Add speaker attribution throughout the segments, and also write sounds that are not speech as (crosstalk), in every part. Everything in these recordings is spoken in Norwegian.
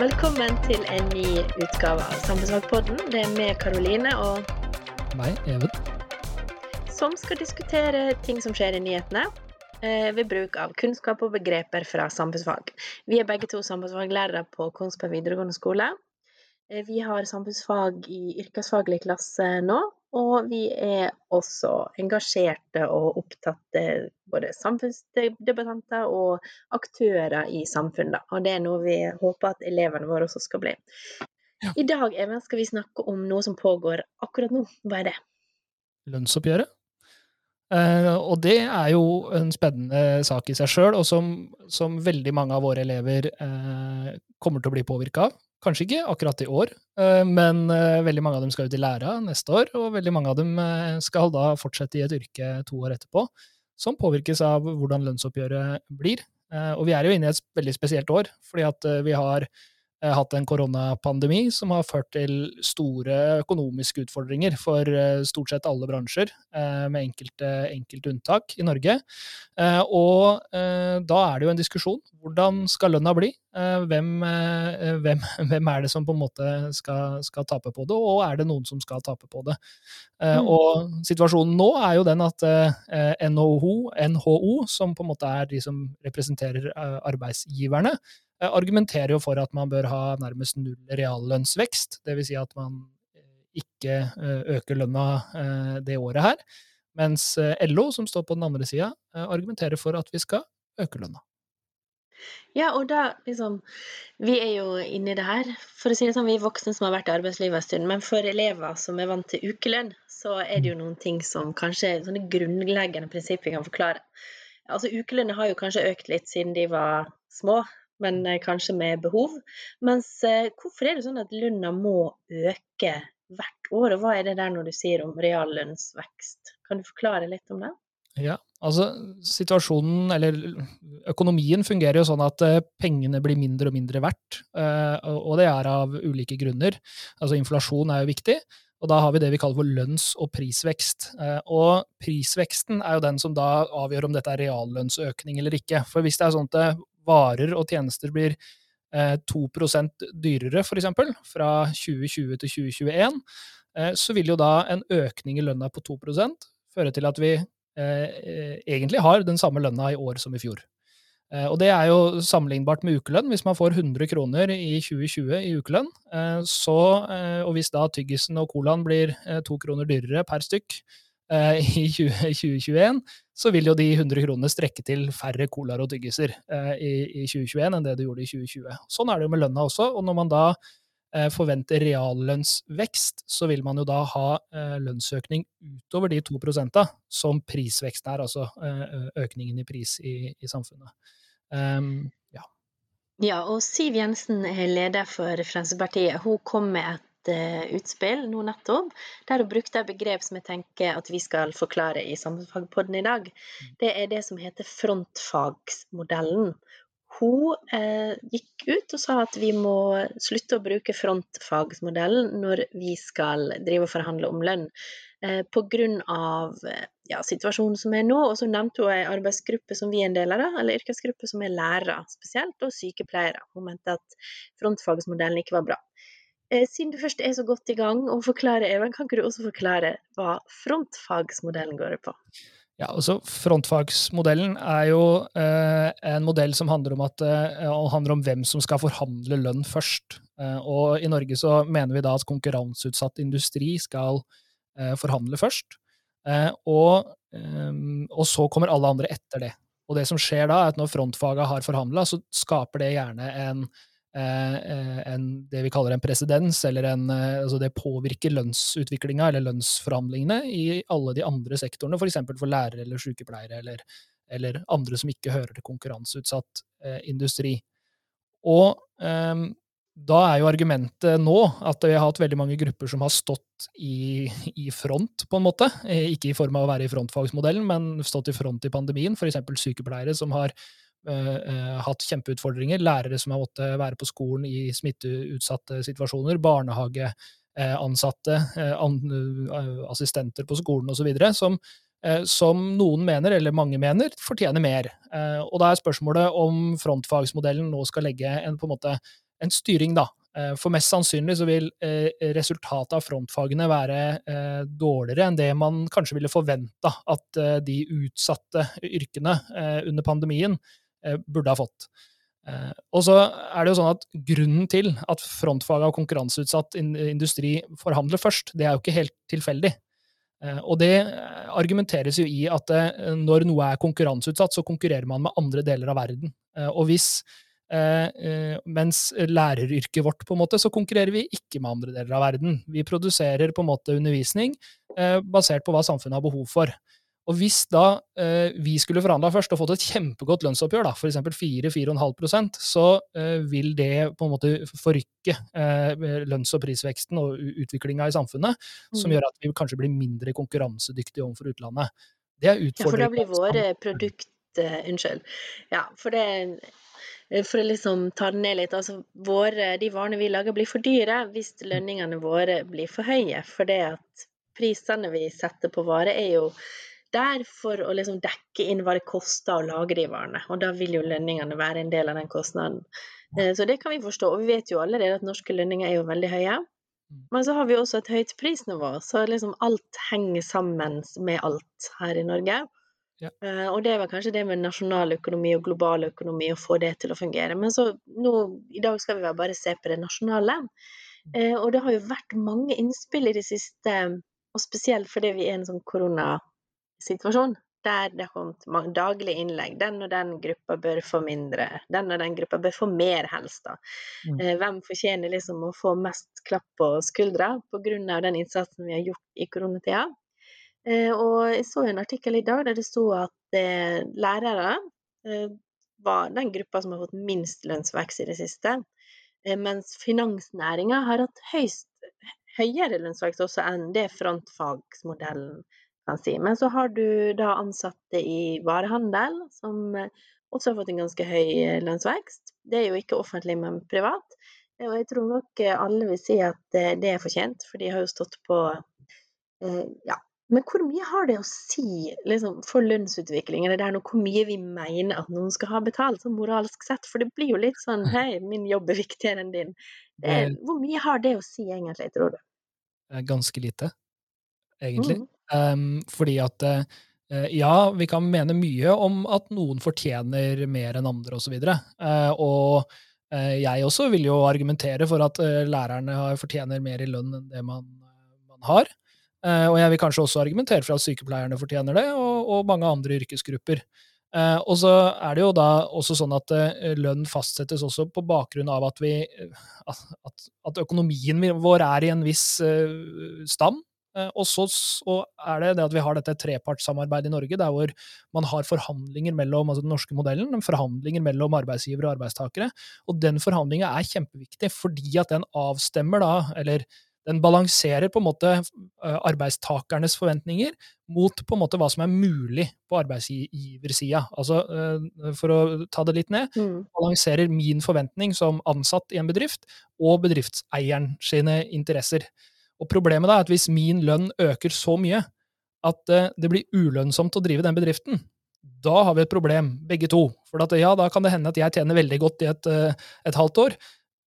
Speaker 1: Velkommen til en ny utgave av Samfunnsfagpodden. Det er med Karoline og
Speaker 2: Meg, Even.
Speaker 1: som skal diskutere ting som skjer i nyhetene eh, ved bruk av kunnskap og begreper fra samfunnsfag. Vi er begge to samfunnsfaglærere på Kongsberg videregående skole. Eh, vi har samfunnsfag i yrkesfaglig klasse nå, og vi er også engasjerte og opptatte både samfunnsdebattanter og aktører i samfunnet. Og det er noe vi håper at elevene våre også skal bli.
Speaker 2: Ja.
Speaker 1: I dag Even, skal vi snakke om noe som pågår akkurat nå. Hva er det?
Speaker 2: Lønnsoppgjøret. Eh, og det er jo en spennende sak i seg sjøl, og som, som veldig mange av våre elever eh, kommer til å bli påvirka av. Kanskje ikke akkurat i år, men eh, veldig mange av dem skal ut i læra neste år, og veldig mange av dem eh, skal da fortsette i et yrke to år etterpå, som påvirkes av hvordan lønnsoppgjøret blir. Eh, og vi er jo inne i et veldig spesielt år, fordi at eh, vi har eh, hatt en koronapandemi som har ført til store økonomiske utfordringer for eh, stort sett alle bransjer, eh, med enkelte, enkelte unntak i Norge. Eh, Og eh, da er det jo en diskusjon. Hvordan skal lønna bli? Eh, Hvem, eh, (laughs) hvem, hvem er det som på en måte skal, skal tape på det, og er det noen som skal tape på det? Eh,
Speaker 1: Mm.
Speaker 2: Og situasjonen nå er jo den at eh, NHO, NHO, som på en måte er de som representerer eh, arbeidsgiverne, eh, argumenterer jo for at man bør ha nærmest null reallønnsvekst. Dvs. Si at man eh, ikke eh, øker lønna eh, det året her. Mens eh, LO, som står på den andre sida, argumenterer for at vi skal øke lønna.
Speaker 1: Ja, og da liksom Vi er jo inne i det her. For å si det sånn, vi er voksne som har vært i arbeidslivet en stund. Men for elever som er vant til ukelønn, så er det jo noen ting som kanskje er sånne grunnleggende prinsipper vi kan forklare. Altså Ukelønna har jo kanskje økt litt siden de var små, men eh, kanskje med behov. Mens eh, hvorfor er det sånn at lønna må øke hvert år, og hva er det der når du sier om reallønnsvekst? Kan du forklare litt om det?
Speaker 2: Ja, altså situasjonen, eller økonomien fungerer jo sånn at eh, pengene blir mindre og mindre verdt, og det er av ulike grunner. Altså inflasjon er jo viktig, og da har vi det vi kaller for lønns- og prisvekst. Og prisveksten er jo den som da avgjør om dette er reallønnsøkning eller ikke. For hvis det er sånn at varer og tjenester blir eh, 2% dyrere, f.eks., fra 2020 til 2021, eh, så vil jo da en økning i lønna på 2% føre til at vi eh, eh, egentlig har den samme lønna i år som i fjor. Og det er jo sammenlignbart med ukelønn. Hvis man får 100 kroner i 2020 i ukelønn, så, og hvis da tyggisen og colaen blir eh, to kroner dyrere per stykk i 20, 2021, (laughs) så vil jo de 100 kronene strekke til færre colaer og tyggiser eh, i, i 2021 enn det det gjorde i 2020. Sånn er det jo med lønna også, og når man da eh, forventer reallønnsvekst, så vil man jo da ha eh, lønnsøkning utover de to prosenta som prisveksten er, altså eh, økningen i pris i, i samfunnet. Um, ja.
Speaker 1: Ja, og Siv Jensen er leder for Fremskrittspartiet. Hun kom med et eh, utspill nå nettopp, der hun brukte et begrep som jeg tenker at vi skal forklare i Samfunnsfagpodden i dag. Det er det som heter frontfagsmodellen. Hun eh, gikk ut og sa at vi må slutte å bruke frontfagsmodellen når vi skal drive og forhandle om lønn. Eh, på grunn av eh, ja, situasjonen som er nå, og så nevnte hun ei arbeidsgruppe som vi er en del av, eller yrkesgruppe som er lærere spesielt, og sykepleiere. Hun mente at frontfagsmodellen ikke var bra. Eh, Siden du først er så godt i gang og forklarer, Even, kan ikke du også forklare hva frontfagsmodellen går på?
Speaker 2: Ja, altså Frontfagsmodellen er jo eh, en modell som handler om, at, eh, handler om hvem som skal forhandle lønn først. Eh, og I Norge så mener vi da at konkurranseutsatt industri skal eh, forhandle først. Eh, og, og så kommer alle andre etter det. Og det som skjer da, er at når frontfaga har forhandla, så skaper det gjerne en, en, det vi kaller en presedens, eller en, eh, altså det påvirker lønnsutviklinga eller lønnsforhandlingene i alle de andre sektorene, f.eks. For, for lærere eller sykepleiere eller, eller andre som ikke hører til konkurranseutsatt eh, industri. Og um, da er jo argumentet nå at vi har hatt veldig mange grupper som har stått i, i front, på en måte. Eh, Ikke i form av å være i frontfagsmodellen, men stått i front i pandemien. F.eks. sykepleiere som har eh, eh, hatt kjempeutfordringer. Lærere som har måttet være på skolen i smitteutsatte situasjoner. Barnehageansatte, eh, eh, assistenter på skolen osv. Som, eh, som noen mener, eller mange mener, fortjener mer. Eh, og da er spørsmålet om frontfagsmodellen nå skal legge en en måte en styring, da. Eh, for mest sannsynlig så vil eh, resultatet av frontfagene være eh, dårligere enn det man kanskje ville forventa at de utsatte yrkene under pandemien burde ha fått. Og så er det jo sånn at Grunnen til at frontfaget av konkurranseutsatt industri forhandler først, det er jo ikke helt tilfeldig. Og det argumenteres jo i at når noe er konkurranseutsatt, så konkurrerer man med andre deler av verden. Og hvis Eh, eh, mens læreryrket vårt, på en måte, så konkurrerer vi ikke med andre deler av verden. Vi produserer på en måte undervisning eh, basert på hva samfunnet har behov for. Og hvis da eh, vi skulle forhandla først og fått et kjempegodt lønnsoppgjør, da, f.eks. 4-4,5% så eh, vil det på en måte forrykke eh, lønns- og prisveksten og utviklinga i samfunnet, mm. som gjør at vi kanskje blir mindre konkurransedyktige overfor utlandet.
Speaker 1: Det er utfordringen. Ja, for da blir våre produkt Unnskyld. Ja, for det Eh, for å liksom ta det ned litt. Altså, våre, de varene vi lager, blir for dyre hvis lønningene våre blir for høye. For det at prisene vi setter på varer, er jo der for å liksom dekke inn hva det koster å lage de varene. Og da vil jo lønningene være en del av den kostnaden. Eh, så det kan vi forstå. Og vi vet jo allerede at norske lønninger er jo veldig høye. Mm. Men så har vi også et høyt prisnivå, så liksom alt henger sammen med alt her i Norge. Ja. Uh, og det var kanskje det med nasjonaløkonomi og global økonomi, å få det til å fungere. Men så nå, i dag skal vi bare se på det nasjonale. Uh, og det har jo vært mange innspill i det siste, og spesielt fordi vi er en sånn koronasituasjon. Der det kommet daglige innlegg. Den og den gruppa bør få mindre. Den og den gruppa bør få mer, helst. da. Mm. Uh, hvem fortjener liksom å få mest klapp på skuldra pga. den innsatsen vi har gjort i koronatida? Eh, og jeg så en artikkel i dag der det sto at eh, lærere eh, var den gruppa som har fått minst lønnsvekst i det siste. Mens finansnæringa har hatt høyst, høyere lønnsvekst også enn det frontfagsmodellen kan si. Men så har du da ansatte i varehandel som også har fått en ganske høy lønnsvekst. Det er jo ikke offentlig, men privat. Og jeg tror nok alle vil si at det er fortjent, for de har jo stått på ja, men hvor mye har det å si liksom, for lønnsutviklingen? Det er noe, hvor mye vi mener at noen skal ha betalt, sånn moralsk sett? For det blir jo litt sånn (laughs) Hei, min jobb er viktigere enn din. Hvor mye har det å si egentlig, tror du?
Speaker 2: Ganske lite, egentlig. Mm. Um, fordi at uh, ja, vi kan mene mye om at noen fortjener mer enn andre, osv. Og, uh, og uh, jeg også vil jo argumentere for at lærerne fortjener mer i lønn enn det man, man har. Og jeg vil kanskje også argumentere for at sykepleierne fortjener det, og, og mange andre yrkesgrupper. Uh, og så er det jo da også sånn at uh, lønn fastsettes også på bakgrunn av at, vi, at, at økonomien vår er i en viss stand. Og så, så, er det det at vi har dette trepartssamarbeidet i Norge, der hvor man har forhandlinger mellom altså den norske modellen, forhandlinger mellom arbeidsgivere og arbeidstakere. Og den forhandlinga er kjempeviktig, fordi at den avstemmer da, eller den balanserer på en måte eh, arbeidstakernes forventninger mot på en måte hva som er mulig på arbeidsgiversida. Altså, eh, for å ta det litt ned, mm. balanserer min forventning som ansatt i en bedrift og bedriftseieren sine interesser. Og Problemet da er at hvis min lønn øker så mye at eh, det blir ulønnsomt å drive den bedriften, da har vi et problem, begge to. For at, ja, da kan det hende at jeg tjener veldig godt i et, et halvt år,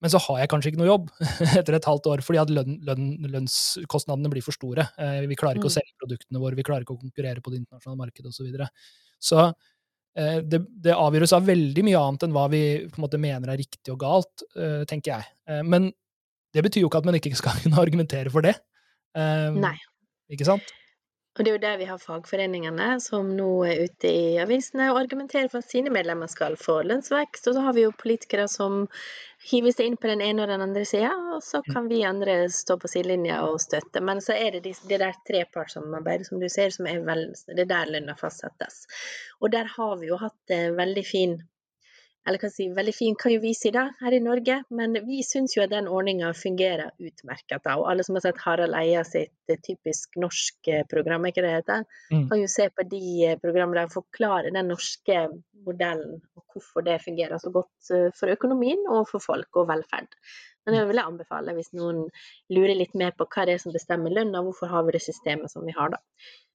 Speaker 2: men så har jeg kanskje ikke noe jobb (laughs) etter et halvt år, fordi at lønn, lønn, lønnskostnadene blir for store. Eh, vi klarer ikke å mm. selge produktene våre, vi klarer ikke å konkurrere på det internasjonale markedet osv. Så, videre. så eh, det, det, avgjøres av veldig mye annet enn hva vi på en måte mener er riktig og galt, eh, tenker jeg. Men det betyr jo ikke at man ikke skal (laughs) kunne argumentere for det.
Speaker 1: Nei.
Speaker 2: Ikke sant?
Speaker 1: Og det er jo der vi har fagforeningene, som nå er ute i avisene og argumenterer for at sine medlemmer skal få lønnsvekst. Og så har vi jo politikere som hiver seg inn på den ene og den andre sida, og så mm. kan vi andre stå på sidelinja og støtte. Men så er det de, det der trepartssamarbeidet som du ser, som er vel, det er der lønna fastsettes. Og der har vi jo hatt en veldig fin eller kan si, veldig fin kan jo vi si da, her i Norge, men vi syns jo at den ordninga fungerer utmerket. Og alle som har sett Harald Eia sitt eh, typisk norsk eh, program, ikke det heter, mm. kan jo se på de eh, programmene der forklare den norske modellen og hvorfor det fungerer så godt for økonomien og for folk og velferd. Men jeg vil anbefale hvis noen lurer litt mer på hva det er som bestemmer lønna, hvorfor har vi det systemet som vi har da.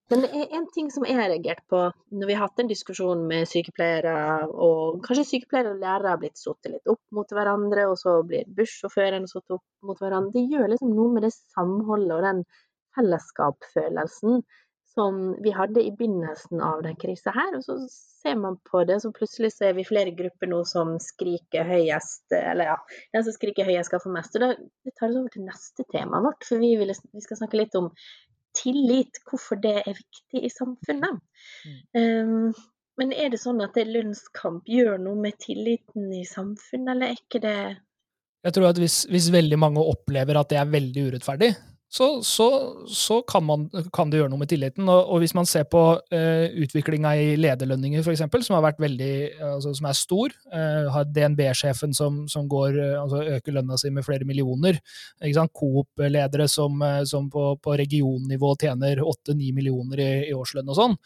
Speaker 1: Men det er en ting som jeg har reagert på når vi har hatt en diskusjon med sykepleiere, og kanskje sykepleiere og lærere har blitt satt litt opp mot hverandre, og så blir bussjåføren satt opp mot hverandre. Det gjør liksom noe med det samholdet og den fellesskapsfølelsen som vi hadde i begynnelsen av den krisa her. Og så ser man på det, så plutselig så er vi flere grupper nå som skriker høyest, eller ja, den som skriker høyest skal få mest. Og det tar oss over til neste tema vårt, for vi, vil, vi skal snakke litt om tillit, hvorfor det er viktig i samfunnet. Mm. Um, men er det sånn at lønnskamp gjør noe med tilliten i samfunnet, eller er ikke det
Speaker 2: Jeg tror at hvis, hvis veldig mange opplever at det er veldig urettferdig, så, så, så kan, man, kan, det gjøre noe med tilliten. Og, og hvis man ser på uh, utviklinga i lederlønninger, f.eks., som har vært veldig, altså, som er stor, uh, har DNB-sjefen som, som går, uh, altså øker lønna si med flere millioner, Coop-ledere som, som, på, på regionnivå tjener 8-9 millioner i, i, årslønn og sånn.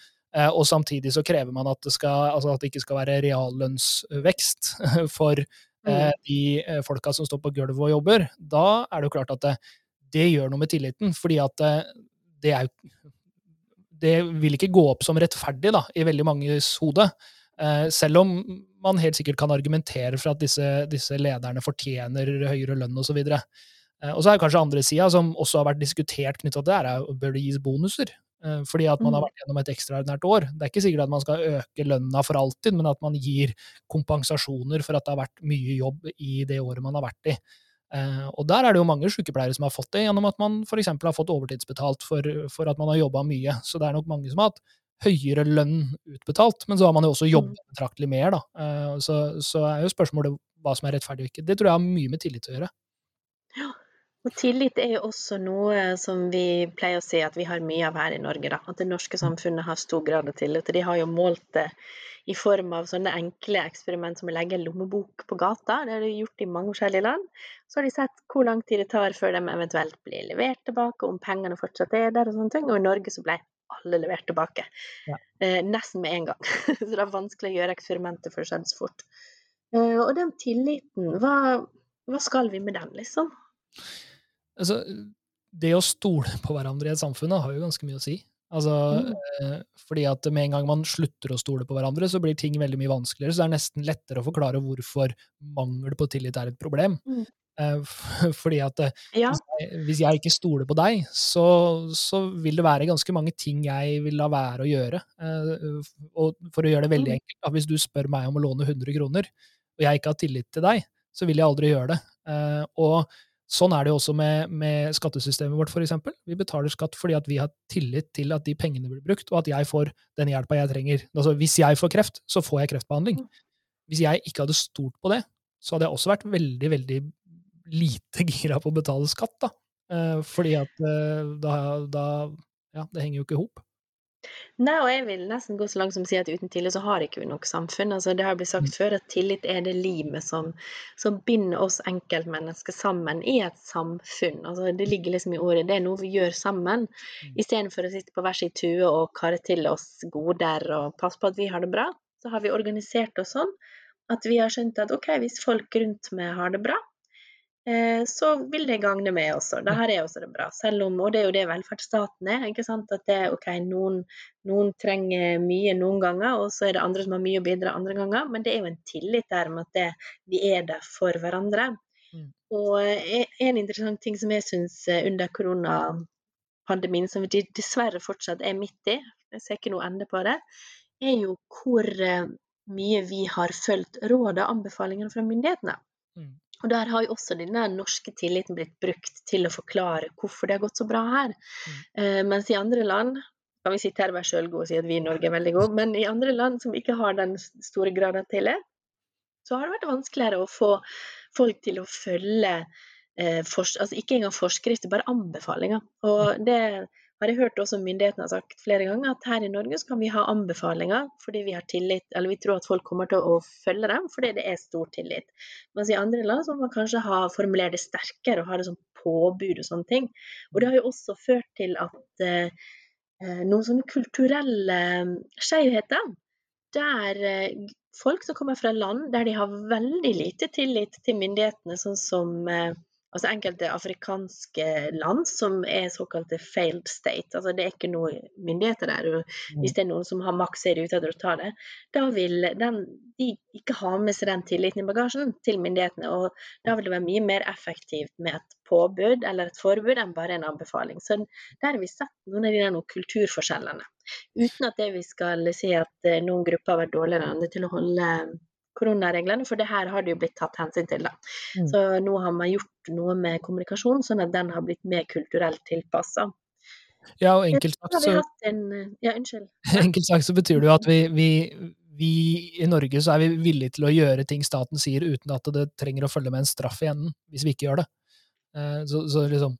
Speaker 2: Og samtidig så krever man at det, skal, altså at det ikke skal være reallønnsvekst (laughs) for uh, de folka som står på gulvet og jobber. Da er det jo klart at det, det gjør noe med tilliten, fordi at eh, det er jo Det vil ikke gå opp som rettferdig da, i veldig manges hode. Eh, selv om man helt sikkert kan argumentere for at disse, disse lederne fortjener høyere lønn osv. Og, så og så er det kanskje andre sida, som også har vært diskutert knytta til det, er bør det gis bonuser? Eh, fordi at man har mm. vært gjennom et ekstraordinært år. Det er ikke sikkert at man skal øke lønna for alltid, men at man gir kompensasjoner for at det har vært mye jobb i det året man har vært i. Eh, og der er det jo mange sykepleiere som har fått det, gjennom at man f.eks. har fått overtidsbetalt for, for, at man har jobba mye. Så det er nok mange som har hatt høyere lønn utbetalt, men så har man jo også mm. jobbet betraktelig mer, da. Eh, så, så er jo spørsmålet hva som er rettferdig og ikke. Det tror jeg har mye med tillit å gjøre.
Speaker 1: Ja, og tillit er jo også noe som vi pleier å si at vi har mye av her i Norge, da. At det norske mm. samfunnet har stor grad av tillit. Og de har jo målt det i form av sånne enkle eksperiment som å legge en lommebok på gata. Det har de gjort i mange forskjellige land. Så har de sett hvor lang tid det tar før de eventuelt blir levert tilbake, om pengene fortsatt er der og sånne ting. Og i Norge så ble alle levert tilbake. Ja. Eh, nesten med en gang. (laughs) så det er vanskelig å gjøre eksperimentet for det skjedde så fort. Eh, og den tilliten, hva, hva skal vi med den, liksom?
Speaker 2: Altså, det å stole på hverandre i et samfunn har jo ganske mye å si. Altså, mm. eh, fordi at med en gang man slutter å stole på hverandre, så blir ting veldig mye vanskeligere. Så det er nesten lettere å forklare hvorfor mangel på tillit er et problem. Mm. Eh, (laughs) fordi at eh,
Speaker 1: ja.
Speaker 2: hvis, jeg, hvis, jeg, ikke stoler på deg, så, så, vil det være ganske mange ting jeg vil la være å gjøre. Og for å gjøre det veldig mm. enkelt, da, hvis du spør meg om å låne 100 kroner, og jeg ikke har tillit til deg, så vil jeg aldri gjøre det. Og Sånn er det jo også med, med skattesystemet vårt, f.eks. Vi betaler skatt fordi at vi har tillit til at de pengene blir brukt, og at jeg får den hjelpa jeg trenger. Altså, hvis jeg får kreft, så får jeg kreftbehandling. Mm. Hvis jeg ikke hadde stolt på det, så hadde jeg også vært veldig, veldig lite (laughs) gira på å betale skatt, da. Eh, fordi at eh, da, da Ja, det henger jo ikke i hop.
Speaker 1: Nei, og jeg vil nesten gå så langt som å si at uten tillit så har ikke vi noe samfunn. Altså, det har blitt sagt mm. før at tillit er det limet som, som binder oss enkeltmennesker sammen i et samfunn. Altså, det ligger liksom i ordet. Det er noe vi gjør sammen. Mm. Istedenfor å sitte på hver sin tue og karre til oss goder og passe på at vi har det bra, så har vi organisert oss sånn at vi har skjønt at OK, hvis folk rundt meg har det bra, så vil det gagne meg også. Det her er også det bra. Selv om, og det er jo det velferdsstaten er. ikke sant, at det er ok, noen, noen, trenger mye noen ganger, og så er det andre som har mye å bidra andre ganger. Men det er jo en tillit der med at det, vi er der for hverandre. Mm. Og eh, en interessant ting som jeg syns eh, under koronapandemien, som vi dessverre fortsatt er midt i, jeg ser ikke noe ende på det, er jo hvor mye vi har fulgt råd og anbefalingene fra myndighetene. Mm. Og der har jo også denne norske tilliten blitt brukt til å forklare hvorfor det har gått så bra her. Mm. Uh, mens i andre land kan vi sitte her og være sjølgode og si at vi i Norge er veldig gode, men i andre land som ikke har den store graden av tillit, så har det vært vanskeligere å få folk til å følge eh, altså ikke engang forskrifter, bare anbefalinger. Og det har jeg hørt også myndighetene har sagt flere ganger, at her i Norge så kan vi ha anbefalinger fordi vi har tillit, eller vi tror at folk kommer til å følge dem fordi det er stor tillit. Mens i andre land så må man kanskje ha, formulert det sterkere og ha det som påbud og sånne ting. Og det har jo også ført til at eh, eh noen sånne kulturelle eh, skjevheter, der eh, folk som kommer fra land der de har veldig lite tillit til myndighetene, sånn som eh, altså enkelte afrikanske land som er såkalte failed state. Altså det er ikke noe myndigheter der. og
Speaker 2: Mm.
Speaker 1: Hvis det er noen som har makt, så er de ute etter å ta det. Da vil den, de ikke ha med seg den tilliten i bagasjen til myndighetene. Og da vil det være mye mer effektivt med et påbud eller et forbud enn bare en anbefaling. Så der har vi sett noen av de der kulturforskjellene. Uten at det vi skal si at eh, noen grupper har vært dårligere enn andre til å holde koronareglene, for det her har det jo blitt tatt hensyn til. da.
Speaker 2: Mm.
Speaker 1: Så nå har man gjort noe med kommunikasjon, sånn at den har blitt mer kulturelt tilpassa.
Speaker 2: Ja, og enkelt sagt så,
Speaker 1: en Ja, (laughs)
Speaker 2: enkelt sagt så betyr det jo at vi, vi, vi i Norge så er vi villige til å gjøre ting staten sier, uten at det trenger å følge med en straff i enden, hvis vi ikke gjør det. Eh, Så, så liksom,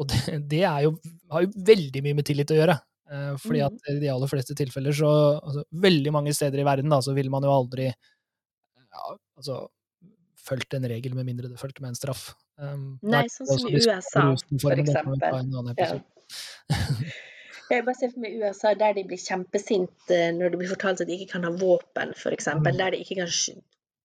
Speaker 2: og det, det jo, har jo veldig mye med tillit å gjøre. Eh, Fordi
Speaker 1: Mhm.
Speaker 2: at i de aller fleste tilfeller så altså, Veldig mange steder i verden da, så vil man jo aldri ja, altså, fulgt en regel med mindre det fulgte med en straff. Um,
Speaker 1: Nei, sånn som i USA, for eksempel. Ja. (laughs) Jeg bare ser for meg USA der de blir kjempesinte når det blir fortalt at de ikke kan ha våpen, f.eks.
Speaker 2: Mm.
Speaker 1: Der de ikke kan,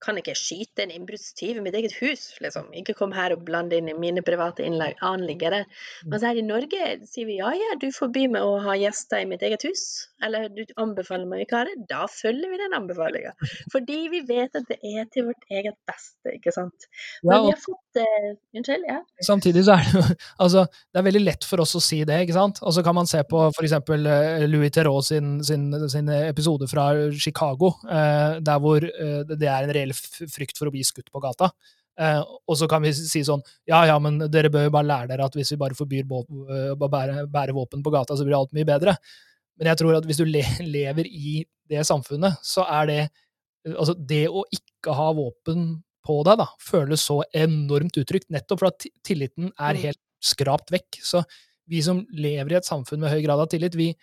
Speaker 1: kan ikke skyte en innbruddstyv i mitt eget hus, liksom. Ikke kom her og blande inn i mine private anliggere.
Speaker 2: Mm.
Speaker 1: Mens her i Norge sier vi ja, ja, du forbyr meg å ha gjester i mitt eget hus. Eller du anbefaler meg vikarer. Da følger vi den anbefalinga. (laughs) Fordi vi vet at det er til vårt eget beste, ikke sant.
Speaker 2: Ja,
Speaker 1: Men vi har fått uh, Unnskyld? Ja.
Speaker 2: samtidig så er det jo (laughs) altså, det er veldig lett for oss å si det, ikke sant? Og så kan man se på eksempel eh, Louis Theroux sin, sin, sin episode fra Chicago, uh, der hvor uh, det er en reell frykt for å bli skutt på gata. Eh, og så kan vi si sånn Ja, ja, men dere bør jo bare lære dere at hvis vi bare forbyr eh, å bære, bære våpen på gata, så blir alt mye bedre. Men jeg tror at hvis du le (laughs) lever i det samfunnet, så er det Altså, det å ikke ha våpen på deg, da, føles så enormt utrygt, nettopp for at tilliten er
Speaker 1: Mm.
Speaker 2: helt skrapt vekk. Så vi som lever i et samfunn med høy grad av tillit, vi,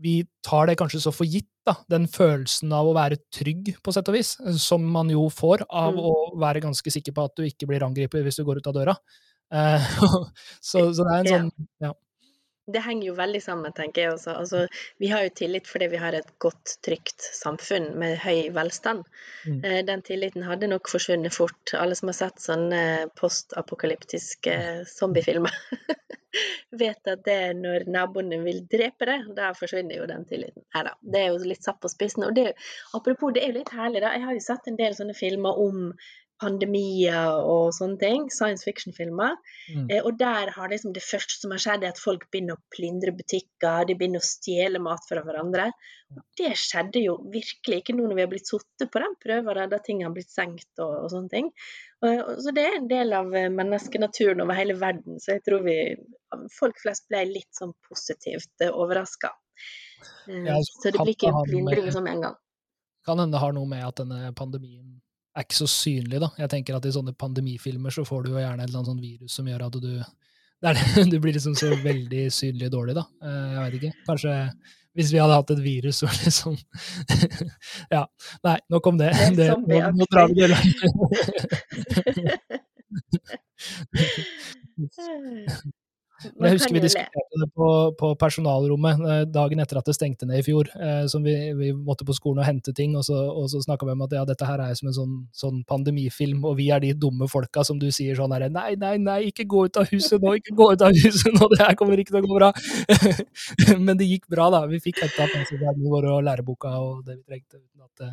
Speaker 2: vi tar det kanskje så for gitt, da, den følelsen av å være trygg, på sett og vis, som man jo får av
Speaker 1: Mm.
Speaker 2: å være ganske sikker på at du ikke blir angrepet hvis du går ut av døra. Uh, (laughs) så, så det er en sånn ja.
Speaker 1: Det henger jo veldig sammen, tenker jeg også. Altså, vi har jo tillit fordi vi har et godt, trygt samfunn med høy velstand.
Speaker 2: Mm.
Speaker 1: Eh, Den tilliten hadde nok forsvunnet fort. Alle som har sett sånne postapokalyptiske zombiefilmer, (laughs) vet at det er når naboene vil drepe deg, da forsvinner jo den tilliten. Neida, det er jo litt satt på spissen. Og det, apropos, det er jo litt herlig, da. Jeg har jo sett en del sånne filmer om pandemier og sånne ting. Science fiction-filmer.
Speaker 2: Mm.
Speaker 1: Eh, og der har liksom det første som har skjedd, er at folk begynner å plyndre butikker, de begynner å stjele mat fra hverandre. Og det skjedde jo virkelig ikke nå når vi har blitt sittet på den prøven da, ting har blitt senkt og, og sånne ting. Og, og, så det er en del av eh, menneskenaturen over hele verden, så jeg tror vi folk flest ble litt sånn positivt uh, overraska.
Speaker 2: Ja, så
Speaker 1: så det blir ikke plyndring som en gang.
Speaker 2: Kan hende det har noe med at denne pandemien er ikke så synlig, da. Jeg tenker at i sånne pandemifilmer så får du jo gjerne et eller annet sånt virus som gjør at du det det, (laughs) du blir liksom så veldig synlig dårlig, da. Eh, Jeg vet ikke. Kanskje hvis vi hadde hatt et virus og liksom (laughs) Ja. Nei, nok om det.
Speaker 1: Det
Speaker 2: det nå, nå drar vi det langt. (laughs) Men jeg husker vi diskuterte det på, på personalrommet eh, dagen etter at det stengte ned i fjor. Eh, som vi, vi måtte på skolen og hente ting, og så, og så snakka vi om at ja, dette her er som en sånn, sånn pandemifilm, og vi er de dumme folka som du sier sånn herre Nei, nei, nei, ikke gå ut av huset nå, ikke gå ut av huset nå, (laughs) det her kommer ikke til å gå bra. (laughs) Men det gikk bra, da. Vi fikk henta penselsbladene våre og læreboka og det vi trengte, uten at (laughs) det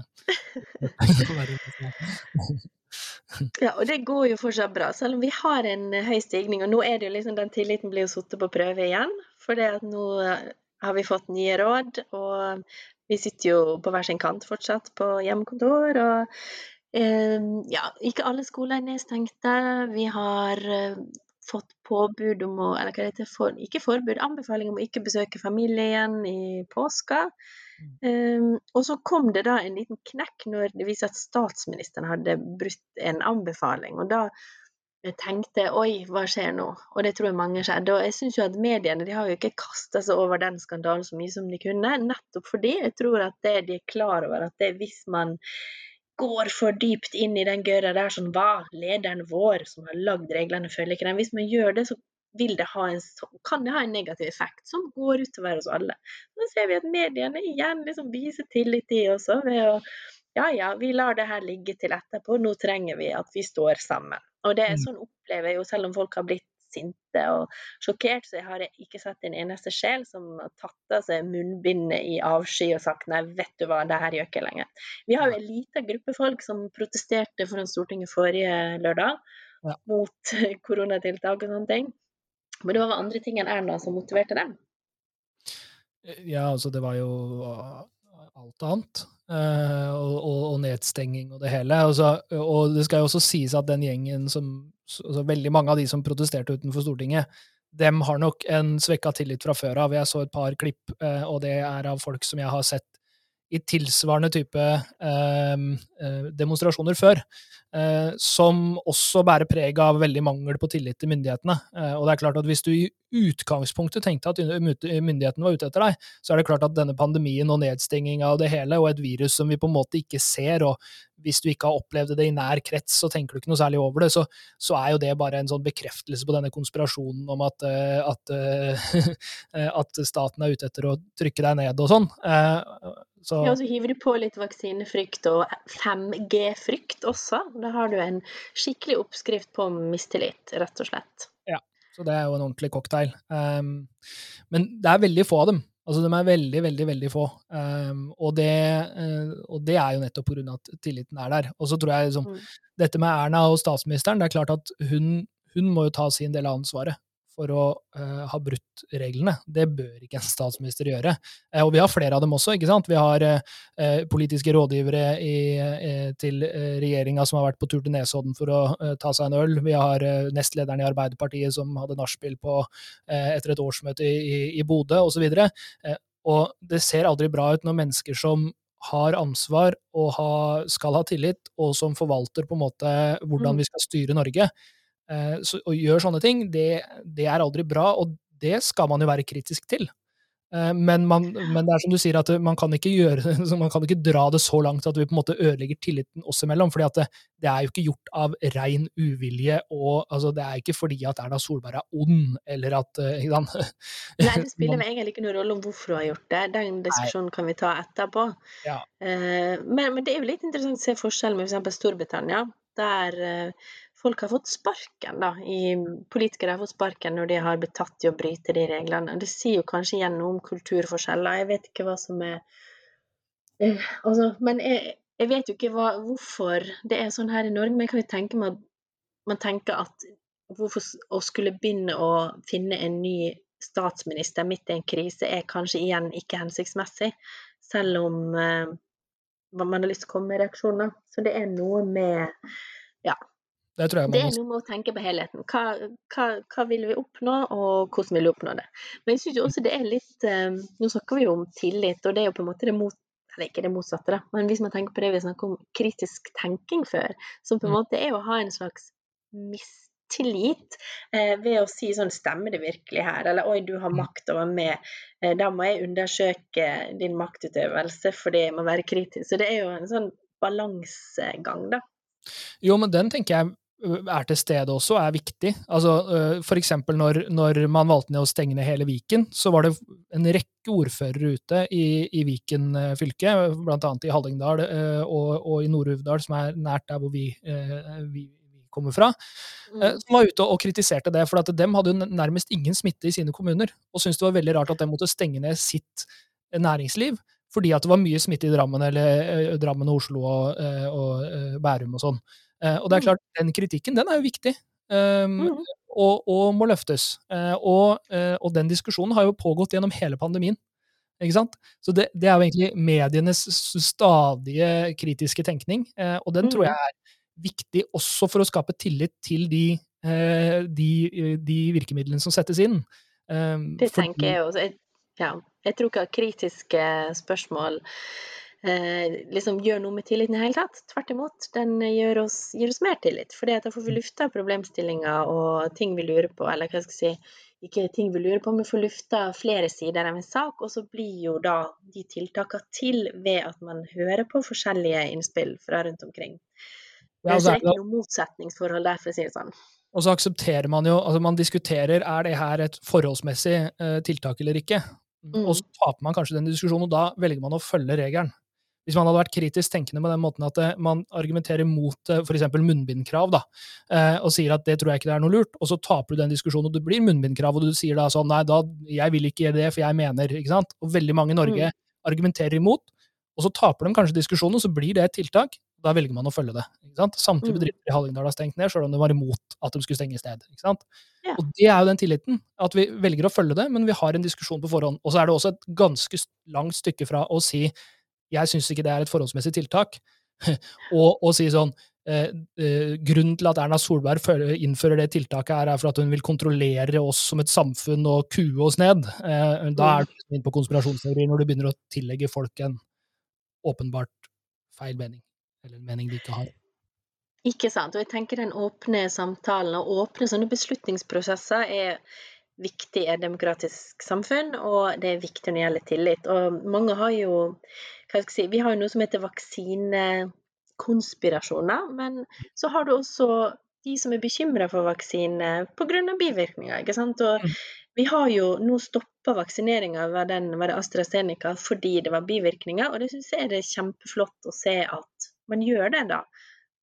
Speaker 2: (laughs)
Speaker 1: Ja, og det går jo fortsatt bra, selv om vi har en eh, høy stigning. Og nå er det jo liksom den tilliten blir jo satt på prøve igjen, for det at nå eh, har vi fått nye råd, og vi sitter jo på hver sin kant fortsatt på hjemmekontor. og eh, ja, ikke alle skoler er nedstengte. Vi har fått påbud om å Eller hva det? For, ikke forbud, anbefaling om å ikke besøke familien i påska. Um, og så kom det da en liten knekk når det viste at statsministeren hadde brutt en anbefaling. Og da tenkte jeg oi, hva skjer nå? Og det tror jeg mange skjedde. Og jeg syns jo at mediene de har jo ikke kasta seg over den skandalen så mye som de kunne, nettopp fordi jeg tror at det de er klar over at det hvis man går for dypt inn i den gøra der, sånn hva, lederen vår som har lagd reglene, følger ikke den. Hvis man gjør det, så det ha en, kan det ha en negativ effekt som går utover oss alle. Nå ser vi at mediene igjen liksom viser tillit i oss ved å ja ja, vi lar det her ligge til etterpå, nå trenger vi at vi står sammen. Og det er
Speaker 2: Mm.
Speaker 1: sånn opplever jeg jo, selv om folk har blitt sinte og sjokkert, så har jeg ikke sett en eneste sjel som har tatt av seg munnbindet i avsky og sagt nei, vet du hva, det her gjør ikke lenger. Vi har jo en liten gruppe folk som protesterte foran Stortinget forrige lørdag
Speaker 2: Ja.
Speaker 1: mot koronatiltak og sånne ting. Men det var andre ting enn Erna som motiverte dem.
Speaker 2: Ja, altså det var jo alt annet. eh, og, og, og nedstenging og det hele. Altså, og det skal jo også sies at den gjengen som altså Veldig mange av de som protesterte utenfor Stortinget, dem har nok en svekka tillit fra før av. Jeg så et par klipp, eh, og det er av folk som jeg har sett i tilsvarende type eh, eh, demonstrasjoner før, eh, som også bærer preg av veldig mangel på tillit til myndighetene. Eh, og det er klart at Hvis du i utgangspunktet tenkte at myndighetene var ute etter deg, så er det klart at denne pandemien og nedstenginga av det hele, og et virus som vi på en måte ikke ser, og hvis du ikke har opplevd det i nær krets, så tenker du ikke noe særlig over det, så, så er jo det bare en sånn bekreftelse på denne konspirasjonen om at, eh, at, eh, (laughs) at staten er ute etter å trykke deg ned og sånn. Så,
Speaker 1: Ja, og så hiver du på litt vaksinefrykt og 5G-frykt også. Da har du en skikkelig oppskrift på mistillit, rett og slett.
Speaker 2: Ja, Så det er jo en ordentlig cocktail. Um, men det er veldig få av dem. Altså, De er veldig, veldig veldig få. Um, og, det, uh, og, det, er jo nettopp pga. at tilliten er der. Og så tror jeg liksom, mm. dette med Erna og statsministeren, det er klart at hun, hun må jo ta sin del av ansvaret for å uh, ha brutt reglene. Det bør ikke en statsminister gjøre. Uh, og vi har flere av dem også. ikke sant? Vi har uh, politiske rådgivere i, til regjeringa som har vært på tur til Nesodden for å ta seg en øl. Vi har nestlederen i Arbeiderpartiet som hadde nachspiel etter et årsmøte i, i, i Bodø osv. Uh, og det ser aldri bra ut når mennesker som har ansvar og ha, skal ha tillit, og som forvalter på en måte hvordan vi skal styre Norge, så, og gjør sånne ting, det, det, er aldri bra, og det skal man jo være kritisk til. Men, man, men, det er som du sier, at man kan, ikke gjøre, (laughs) man kan ikke dra det så langt at vi på en måte ødelegger tilliten oss imellom. For det, det er jo ikke gjort av rein uvilje, og altså, det er ikke fordi at Erna Solberg er ond, eller at ikke (laughs)
Speaker 1: Nei, det spiller meg egentlig ikke noen rolle om hvorfor hun har gjort det. Den diskusjonen kan vi ta etterpå.
Speaker 2: Ja.
Speaker 1: Men, men, det er jo litt interessant å se forskjellen med f.eks. Storbritannia, der folk har fått sparken, da. I, politikere har fått sparken når de har blitt tatt i å bryte de reglene. Det sier jo kanskje gjennom kulturforskjeller. Jeg vet ikke hva som er eh, altså, Men jeg, jeg, vet jo ikke hva, hvorfor det er sånn her i Norge, men jeg kan jo tenke meg at man tenker at hvorfor å skulle begynne å finne en ny statsminister midt i en krise er kanskje igjen ikke hensiktsmessig, selv om eh, man har lyst til å komme med reaksjoner. Så det er noe med ja,
Speaker 2: det,
Speaker 1: det, er noe med å tenke på helheten. Hva, hva, hva, vil vi oppnå, og hvordan vil vi oppnå det? Men jeg syns også det er litt eh, Nå snakker vi jo om tillit, og det er jo på en måte det mot, eller ikke det motsatte, da, men hvis man tenker på det vi snakket om kritisk tenking før, som på en måte er å ha en slags mistillit eh, ved å si sånn Stemmer det virkelig her? Eller oi, du har makt over meg. Eh, da må jeg undersøke din maktutøvelse fordi jeg må være kritisk. Så det er jo en sånn balansegang, da.
Speaker 2: Jo, men den tenker jeg er til stede også, er viktig. Altså, for eksempel når, når, man valgte ned å stenge ned hele Viken, så var det en rekke ordførere ute i, i Viken fylke, bl.a. i Hallingdal og, og i Nord-Uvdal, som er nært der hvor vi, vi, vi kommer fra, som var ute og kritiserte det. For at dem hadde jo nærmest ingen smitte i sine kommuner, og syntes det var veldig rart at de måtte stenge ned sitt næringsliv. Fordi at det var mye smitte i Drammen, eller Drammen og Oslo og, og Bærum og sånn. Uh, og det er klart, den kritikken den er jo viktig, um, mm. og, og, må løftes. Uh, og, uh, og, den diskusjonen har jo pågått gjennom hele pandemien. Ikke sant? Så det, det er jo egentlig medienes stadige kritiske tenkning, og den mm. tror jeg er viktig også for å skape tillit til de, de, de virkemidlene som settes inn.
Speaker 1: Um, det tenker jeg også. Ja, jeg tror ikke at kritiske spørsmål eh, liksom gjør noe med tilliten i det hele tatt. Tvert imot, den gjør oss, gir oss mer tillit. fordi da får vi lufta problemstillinger og ting vi lurer på, eller hva skal jeg si, ikke ting vi lurer på, men får lufta flere sider av en sak, og så blir jo da de tiltakene til ved at man hører på forskjellige innspill fra rundt omkring. Ja, altså, det er ikke noe motsetningsforhold der, for å si det sånn.
Speaker 2: Og så aksepterer man jo, altså man diskuterer er det her et forholdsmessig eh, tiltak eller ikke. Mm. Og så taper man kanskje den diskusjonen, og da velger man å følge regelen. Hvis man hadde vært kritisk tenkende med den måten at eh, man argumenterer mot eh, f.eks. munnbindkrav, da, eh, og sier at det tror jeg ikke det er noe lurt, og så taper du den diskusjonen, og det blir munnbindkrav, og du sier da sånn nei, da, jeg vil ikke gjøre det, for jeg mener, ikke sant, og veldig mange i Norge mm. argumenterer imot, og så taper de kanskje diskusjonen, og så blir det et tiltak, da velger man å følge det. ikke sant? Samtlige mm. bedrifter i Hallingdal har stengt ned, selv om de var imot at de skulle stenge sted. ikke sant? Ja. Og det er jo den tilliten, at vi velger å følge det, men vi har en diskusjon på forhånd. Og så er det også et ganske langt stykke fra å si jeg syns ikke det er et forholdsmessig tiltak, (laughs) og, og si sånn eh, eh, Grunnen til at Erna Solberg innfører det tiltaket, er, er for at hun vil kontrollere oss som et samfunn og kue oss ned. Eh, da er du inne på konspirasjonsteorier når du begynner å tillegge folk en åpenbart feil mening eller en mening de ikke har.
Speaker 1: Ikke sant. Og jeg tenker den åpne samtalen og åpne sånne beslutningsprosesser er viktig i et demokratisk samfunn, og det er viktig når det gjelder tillit. Og mange har jo hva skal jeg si, Vi har jo noe som heter vaksinekonspirasjoner, men så har du også de som er bekymra for vaksine pga. bivirkninger. ikke sant? Og mm. vi har jo nå stoppa vaksineringa av den var det AstraZeneca fordi det var bivirkninger, og det syns jeg er kjempeflott å se at man gjør det, da.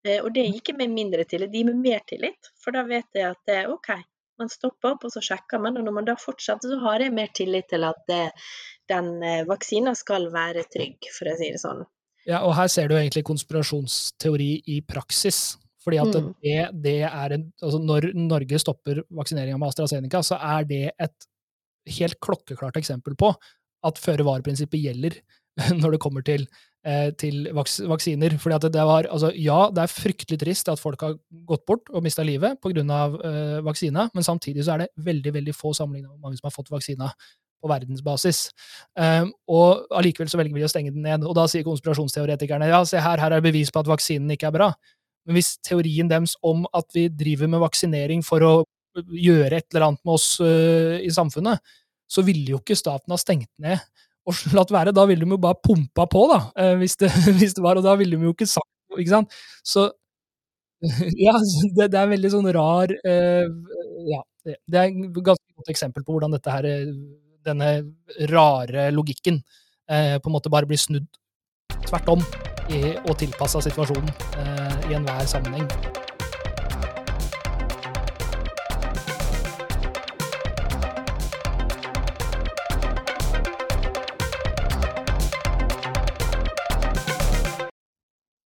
Speaker 1: Eh, og det gir ikke med mindre tillit, det gir med mer tillit. For da vet jeg at det, OK, man stopper opp, og så sjekker man. Og når man da fortsetter, så har jeg mer tillit til at det, den eh, vaksina skal være trygg, for å si det sånn.
Speaker 2: Ja, og her ser du egentlig konspirasjonsteori i praksis. Fordi at mm. det, det, er en, altså Når Norge stopper vaksineringa med AstraZeneca, så er det et helt klokkeklart eksempel på at føre-var-prinsippet gjelder (laughs) når det kommer til Eh, til vaks vaksiner. Fordi at det var, altså, ja, det er fryktelig trist at folk har gått bort og mista livet pga. Eh, vaksina, men samtidig så er det veldig veldig få sammenligna med mange som har fått vaksina på verdensbasis. Um, og allikevel så velger vi å stenge den ned. Og da sier konspirasjonsteoretikerne ja, se her, her er bevis på at vaksinen ikke er bra. Men hvis teorien deres om at vi driver med vaksinering for å gjøre et eller annet med oss uh, i samfunnet, så ville jo ikke staten ha stengt ned og latt være. Da ville de jo bare pumpa på, da, eh, hvis det, (laughs) hvis det var, og da ville de jo ikke sagt noe, ikke sant. Så (laughs) ja, det, det er veldig sånn rar uh, Ja, det, er et ganske godt eksempel på hvordan dette her, denne rare logikken uh, på en måte bare blir snudd tvert om i, og tilpassa situasjonen uh, i enhver sammenheng.